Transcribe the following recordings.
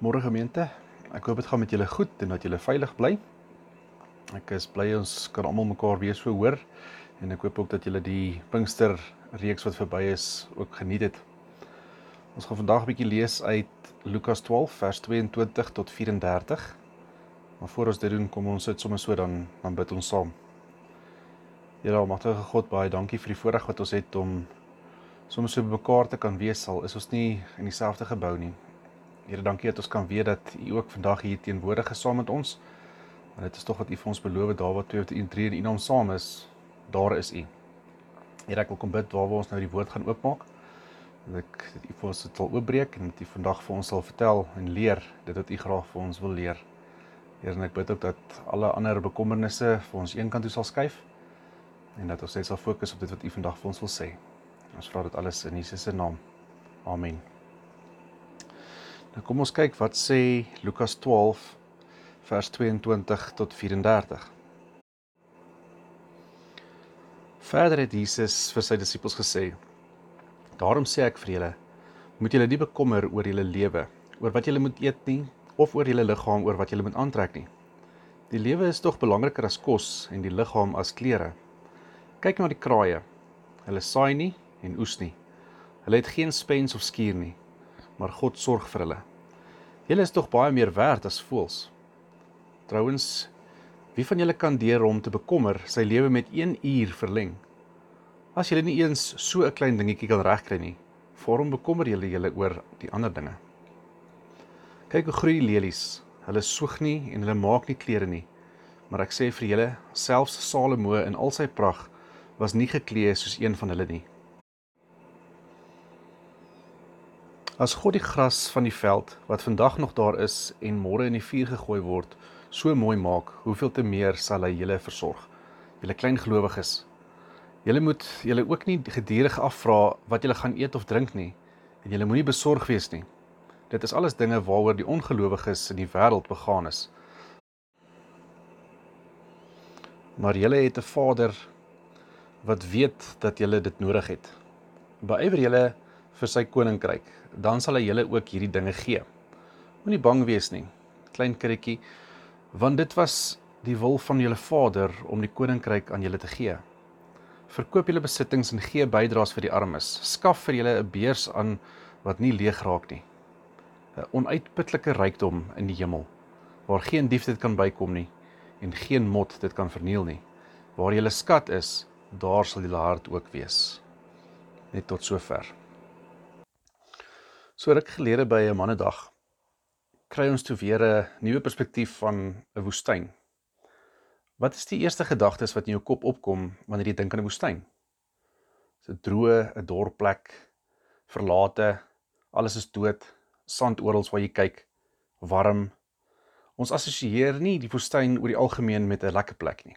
Môre gemeente. Ek hoop dit gaan met julle goed en dat julle veilig bly. Ek is bly ons kan almal mekaar weer so hoor en ek hoop ook dat julle die Pinkster reeks wat verby is ook geniet het. Ons gaan vandag 'n bietjie lees uit Lukas 12 vers 22 tot 34. Maar voor ons dit doen, kom ons sit sommer so dan dan bid ons saam. Here Almagtige God, baie dankie vir die voorreg wat ons het om soms so bymekaar te kan wees al is ons nie in dieselfde gebou nie. Here, dankie dat ons kan weet dat U ook vandag hier teenwoordig is saam met ons. Want dit is tog wat U vir ons beloof het, daar waar twee of drie in U naam saam is, daar is U. Here, ek wil kom bid waar ons nou die woord gaan oopmaak. Dat ek dat U vir ons dit sal oopbreek en dat U vandag vir ons sal vertel en leer dit wat U graag vir ons wil leer. Here, en ek bid ook dat alle ander bekommernisse vir ons eenkant toe sal skuif en dat ons net sal fokus op dit wat U vandag vir ons wil sê. Ons vra dit alles in Jesus se naam. Amen. Nou kom ons kyk wat sê Lukas 12 vers 22 tot 34. Verder het Jesus vir sy disippels gesê: Daarom sê ek vir julle, moet julle nie bekommer oor julle lewe, oor wat julle moet eet nie, of oor julle liggaam oor wat julle moet aantrek nie. Die lewe is tog belangriker as kos en die liggaam as klere. Kyk na die kraaie. Hulle saai nie en oes nie. Hulle het geen spens of skuur nie maar God sorg vir hulle. Julle is tog baie meer werd as voëls. Trouwens, wie van julle kan deur hom te bekommer sy lewe met 1 uur verleng? As julle nie eens so 'n klein dingetjie kan regkry nie, waarom bekommer julle julle oor die ander dinge? Kyk hoe groei die lelies. Hulle soeg nie en hulle maak nie klere nie. Maar ek sê vir julle, selfs Salomo in al sy pragt was nie geklee soos een van hulle nie. As God die gras van die veld wat vandag nog daar is en môre in die vuur gegooi word, so mooi maak, hoeveel te meer sal hy julle versorg. Julle klein gelowiges. Julle moet julle ook nie gedurig afvra wat julle gaan eet of drink nie en julle moenie besorg wees nie. Dit is alles dinge waaroor die ongelowiges in die wêreld begaan is. Maar julle het 'n Vader wat weet dat julle dit nodig het. Beywer julle vir sy koninkryk, dan sal hy julle ook hierdie dinge gee. Moenie bang wees nie, klein kindertjie, want dit was die wil van julle Vader om die koninkryk aan julle te gee. Verkoop julle besittings en gee bydraes vir die armes. Skaf vir julle 'n beurs aan wat nie leeg raak nie. 'n Onuitputlike rykdom in die hemel waar geen dief dit kan bykom nie en geen mot dit kan verniel nie. Waar julle skat is, daar sal julle hart ook wees. Net tot sover. So ruk gelede by 'n mannedag kry ons toe weer 'n nuwe perspektief van 'n woestyn. Wat is die eerste gedagtes wat in jou kop opkom wanneer jy dink aan 'n woestyn? Dis 'n droë, 'n dor plek, verlate, alles is dood, sand oral waar jy kyk, warm. Ons assosieer nie die woestyn oor die algemeen met 'n lekker plek nie.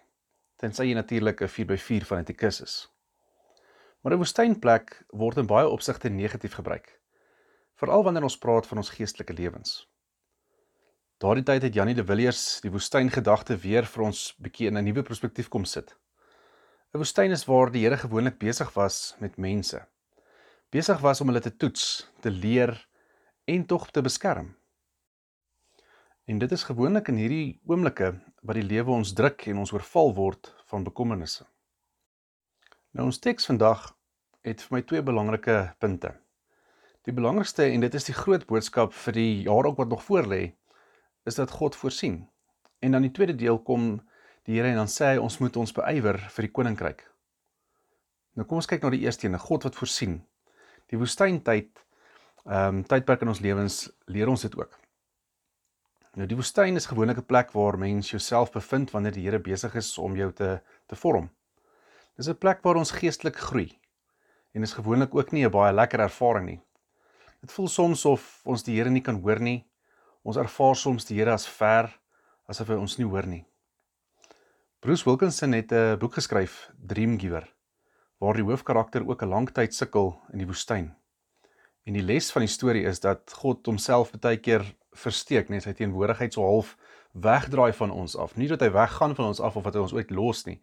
Tensy jy natuurlik 'n 4x4 fanatikus is. Maar 'n woestynplek word in baie opsigte negatief gebruik veral wanneer ons praat van ons geestelike lewens. Daardie tyd het Janie de Villiers die woestyngedagte weer vir ons bietjie in 'n nuwe perspektief kom sit. 'n Woestyn is waar die Here gewoonlik besig was met mense. Besig was om hulle te toets, te leer en tog te beskerm. En dit is gewoonlik in hierdie oomblikke wat die lewe ons druk en ons oorval word van bekommernisse. Nou ons teks vandag het vir my twee belangrike punte. Die belangrikste en dit is die groot boodskap vir die jaar ook wat nog voor lê, is dat God voorsien. En dan die tweede deel kom die Here en dan sê hy ons moet ons beywer vir die koninkryk. Nou kom ons kyk na die eerste een, God wat voorsien. Die woestyntyd, ehm um, tydperk in ons lewens leer ons dit ook. Nou die woestyn is gewoonlik 'n plek waar mens jouself bevind wanneer die Here besig is om jou te te vorm. Dis 'n plek waar ons geestelik groei. En is gewoonlik ook nie 'n baie lekker ervaring nie. Dit voel soms of ons die Here nie kan hoor nie. Ons ervaar soms die Here as ver, asof hy ons nie hoor nie. Bruce Wilkinson het 'n boek geskryf, Dream Giver, waar die hoofkarakter ook 'n lang tyd sukkel in die woestyn. En die les van die storie is dat God homself baie keer versteek, net sy teenwoordigheid so half wegdraai van ons af. Nie dat hy weggaan van ons af of dat hy ons ooit los nie,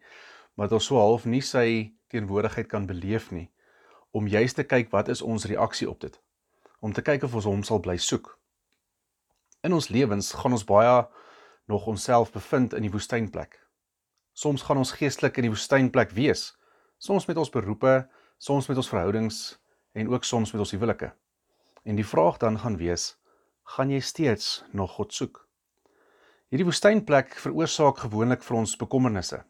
maar dat ons so half nie sy teenwoordigheid kan beleef nie om juist te kyk wat is ons reaksie op dit om te kyk of ons hom sal bly soek. In ons lewens gaan ons baie nog onsself bevind in die woestynplek. Soms gaan ons geestelik in die woestynplek wees, soms met ons beroepe, soms met ons verhoudings en ook soms met ons huwelike. En die vraag dan gaan wees, gaan jy steeds nog God soek? Hierdie woestynplek veroorsaak gewoonlik vir ons bekommernisse.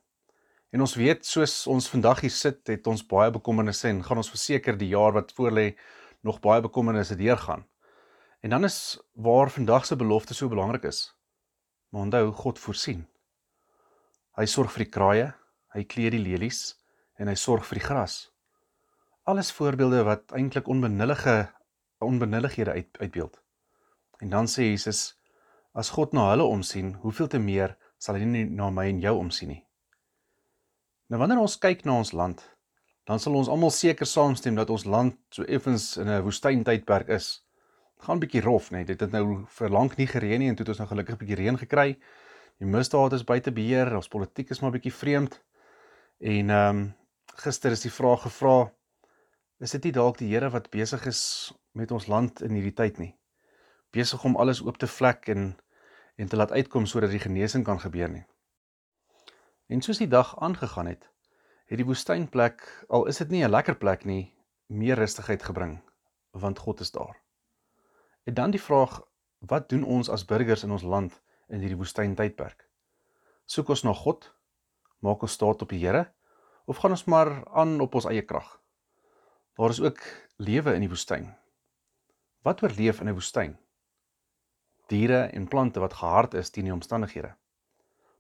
En ons weet soos ons vandag hier sit, het ons baie bekommernisse en gaan ons verseker die jaar wat voorlê nog baie bekommernisse deurgaan. En dan is waar vandag se belofte so belangrik is. Maar onthou, God voorsien. Hy sorg vir die kraaie, hy kleed die lelies en hy sorg vir die gras. Alles voorbeelde wat eintlik onbenullige onbenullighede uit, uitbeeld. En dan sê Jesus, as God na hulle omsien, hoeveel te meer sal hy nie na my en jou omsien nie. Nou wanneer ons kyk na ons land, dan sal ons almal seker saamstem dat ons land so effens in 'n woestyntydperk is gaan bietjie rof, net dit het nou vir lank nie gereën nie en toe het ons nou gelukkig bietjie reën gekry. Die misdaad is buite beheer, ons politiek is maar bietjie vreemd. En ehm um, gister is die vraag gevra, is dit nie dalk die Here wat besig is met ons land in hierdie tyd nie? Besig om alles oop te vlek en en te laat uitkom sodat die genesing kan gebeur nie. En soos die dag aangegaan het, het die woestynplek, al is dit nie 'n lekker plek nie, meer rustigheid gebring, want God is daar. En dan die vraag, wat doen ons as burgers in ons land in hierdie woestyn tydperk? Soek ons na God? Maak ons staat op die Here? Of gaan ons maar aan op ons eie krag? Daar is ook lewe in die woestyn. Wat oorleef in 'n woestyn? Diere en plante wat gehard is teen die omstandighede.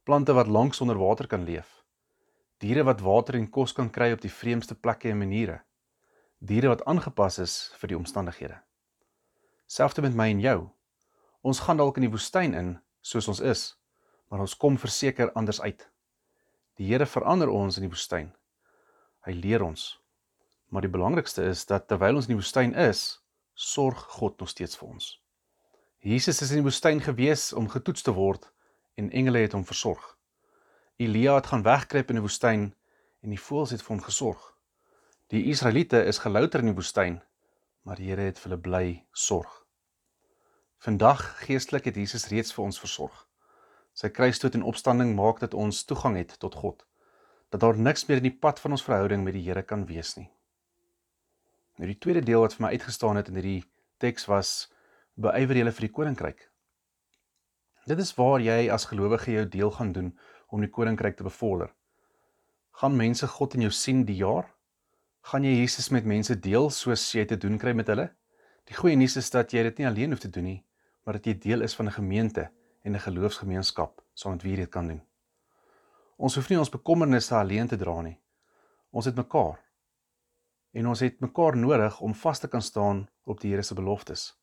Plante wat lank sonder water kan leef. Diere wat water en kos kan kry op die vreemdste plekke en maniere. Diere wat aangepas is vir die omstandighede. Selfs met my en jou. Ons gaan dalk in die woestyn in soos ons is, maar ons kom verseker anders uit. Die Here verander ons in die woestyn. Hy leer ons. Maar die belangrikste is dat terwyl ons in die woestyn is, sorg God nog steeds vir ons. Jesus is in die woestyn gewees om getoets te word en engele het hom versorg. Elia het gaan wegkruip in die woestyn en die voëls het vir hom gesorg. Die Israeliete is gelouter in die woestyn, maar die Here het vir hulle bly sorg. Vandag geestelik het Jesus reeds vir ons versorg. Sy kruisdood en opstanding maak dat ons toegang het tot God. Dat daar niks meer in die pad van ons verhouding met die Here kan wees nie. Nou die tweede deel wat vir my uitgestaan het in hierdie teks was beywer julle vir die koninkryk. Dit is waar jy as gelowige jou deel gaan doen om die koninkryk te bevorder. Gaan mense God in jou sien die jaar? Gaan jy Jesus met mense deel soos jy te doen kry met hulle? Die goeie nuus is dat jy dit nie alleen hoef te doen nie, maar dat jy deel is van 'n gemeente en 'n geloofsgemeenskap saam met wie jy dit kan doen. Ons hoef nie ons bekommernisse alleen te dra nie. Ons het mekaar. En ons het mekaar nodig om vas te kan staan op die Here se beloftes.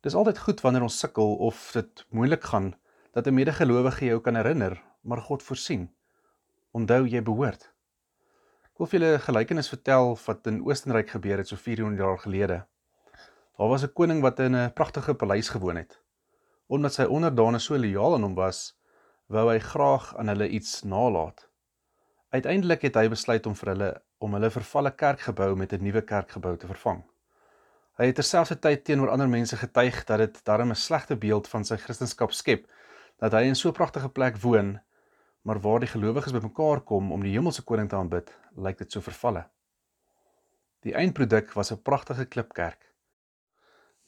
Dis altyd goed wanneer ons sukkel of dit moeilik gaan dat 'n medegelowige jou kan herinner, maar God voorsien. Onthou jy behoort. Ek wil vir julle 'n gelykenis vertel wat in Oostenryk gebeur het so 400 jaar gelede. Daar was 'n koning wat in 'n pragtige paleis gewoon het. Omdat sy onderdane so lojaal aan hom was, wou hy graag aan hulle iets nalaat. Uiteindelik het hy besluit om vir hulle om hulle vervalle kerkgebou met 'n nuwe kerkgebou te vervang. Hy het terselfdertyd teenoor ander mense getuig dat dit darem 'n slegte beeld van sy kristendom skep dat hy in so 'n pragtige plek woon, maar waar die gelowiges bymekaar kom om die hemelse koning te aanbid, lyk dit so vervalle. Die eindproduk was 'n pragtige klipkerk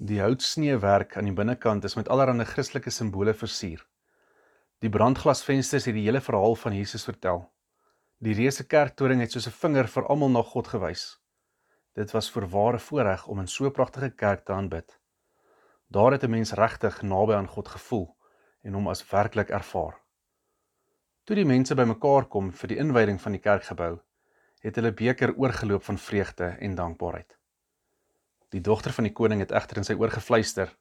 Die houtsneewerk aan die binnekant is met allerlei Christelike simbole versier. Die brandglasvensters het die hele verhaal van Jesus vertel. Die reuse kerktoring het soos 'n vinger vir almal na God gewys. Dit was vir ware voorreg om in so 'n pragtige kerk te aanbid. Daar het 'n mens regtig naby aan God gevoel en hom as werklik ervaar. Toe die mense bymekaar kom vir die inwyding van die kerkgebou, het hulle beker oorgeloop van vreugde en dankbaarheid. Die dogter van die koning het egter in sy oor gefluister: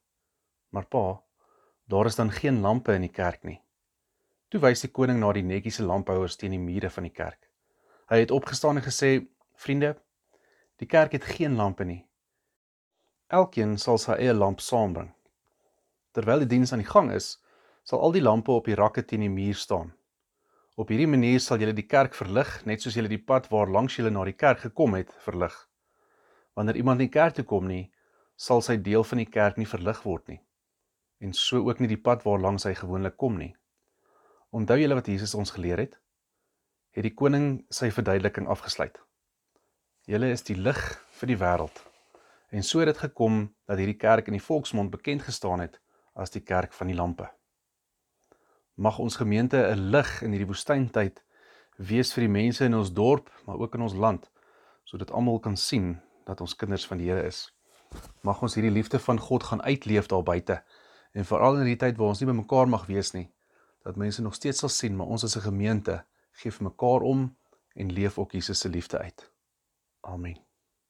"Maar pa, daar is dan geen lampe in die kerk nie." Toe wys die koning na die netjiese lamphouers teen die mure van die kerk. Hy het opgestaan en gesê: "Vriende, die kerk het geen lampe nie. Elkeen sal sy eie lamp saambring. Terwyl die diens aan die gang is, sal al die lampe op die rakke teen die muur staan. Op hierdie manier sal julle die kerk verlig, net soos julle die pad waar langs julle na die kerk gekom het, verlig." Wanneer iemand nie kerk toe kom nie, sal sy deel van die kerk nie verlig word nie. en so ook nie die pad waarlangs hy gewoonlik kom nie. Onthou julle wat Jesus ons geleer het? Het die koning sy verduideliking afgesluit. Julle is die lig vir die wêreld. En so het dit gekom dat hierdie kerk in die volksmond bekend gestaan het as die kerk van die lampe. Mag ons gemeente 'n lig in hierdie woestyntyd wees vir die mense in ons dorp, maar ook in ons land, sodat almal kan sien dat ons kinders van die Here is. Mag ons hierdie liefde van God gaan uitleef daar buite en veral in hierdie tyd waar ons nie by mekaar mag wees nie, dat mense nog steeds sal sien maar ons as 'n gemeente gee vir mekaar om en leef ook Jesus se liefde uit. Amen.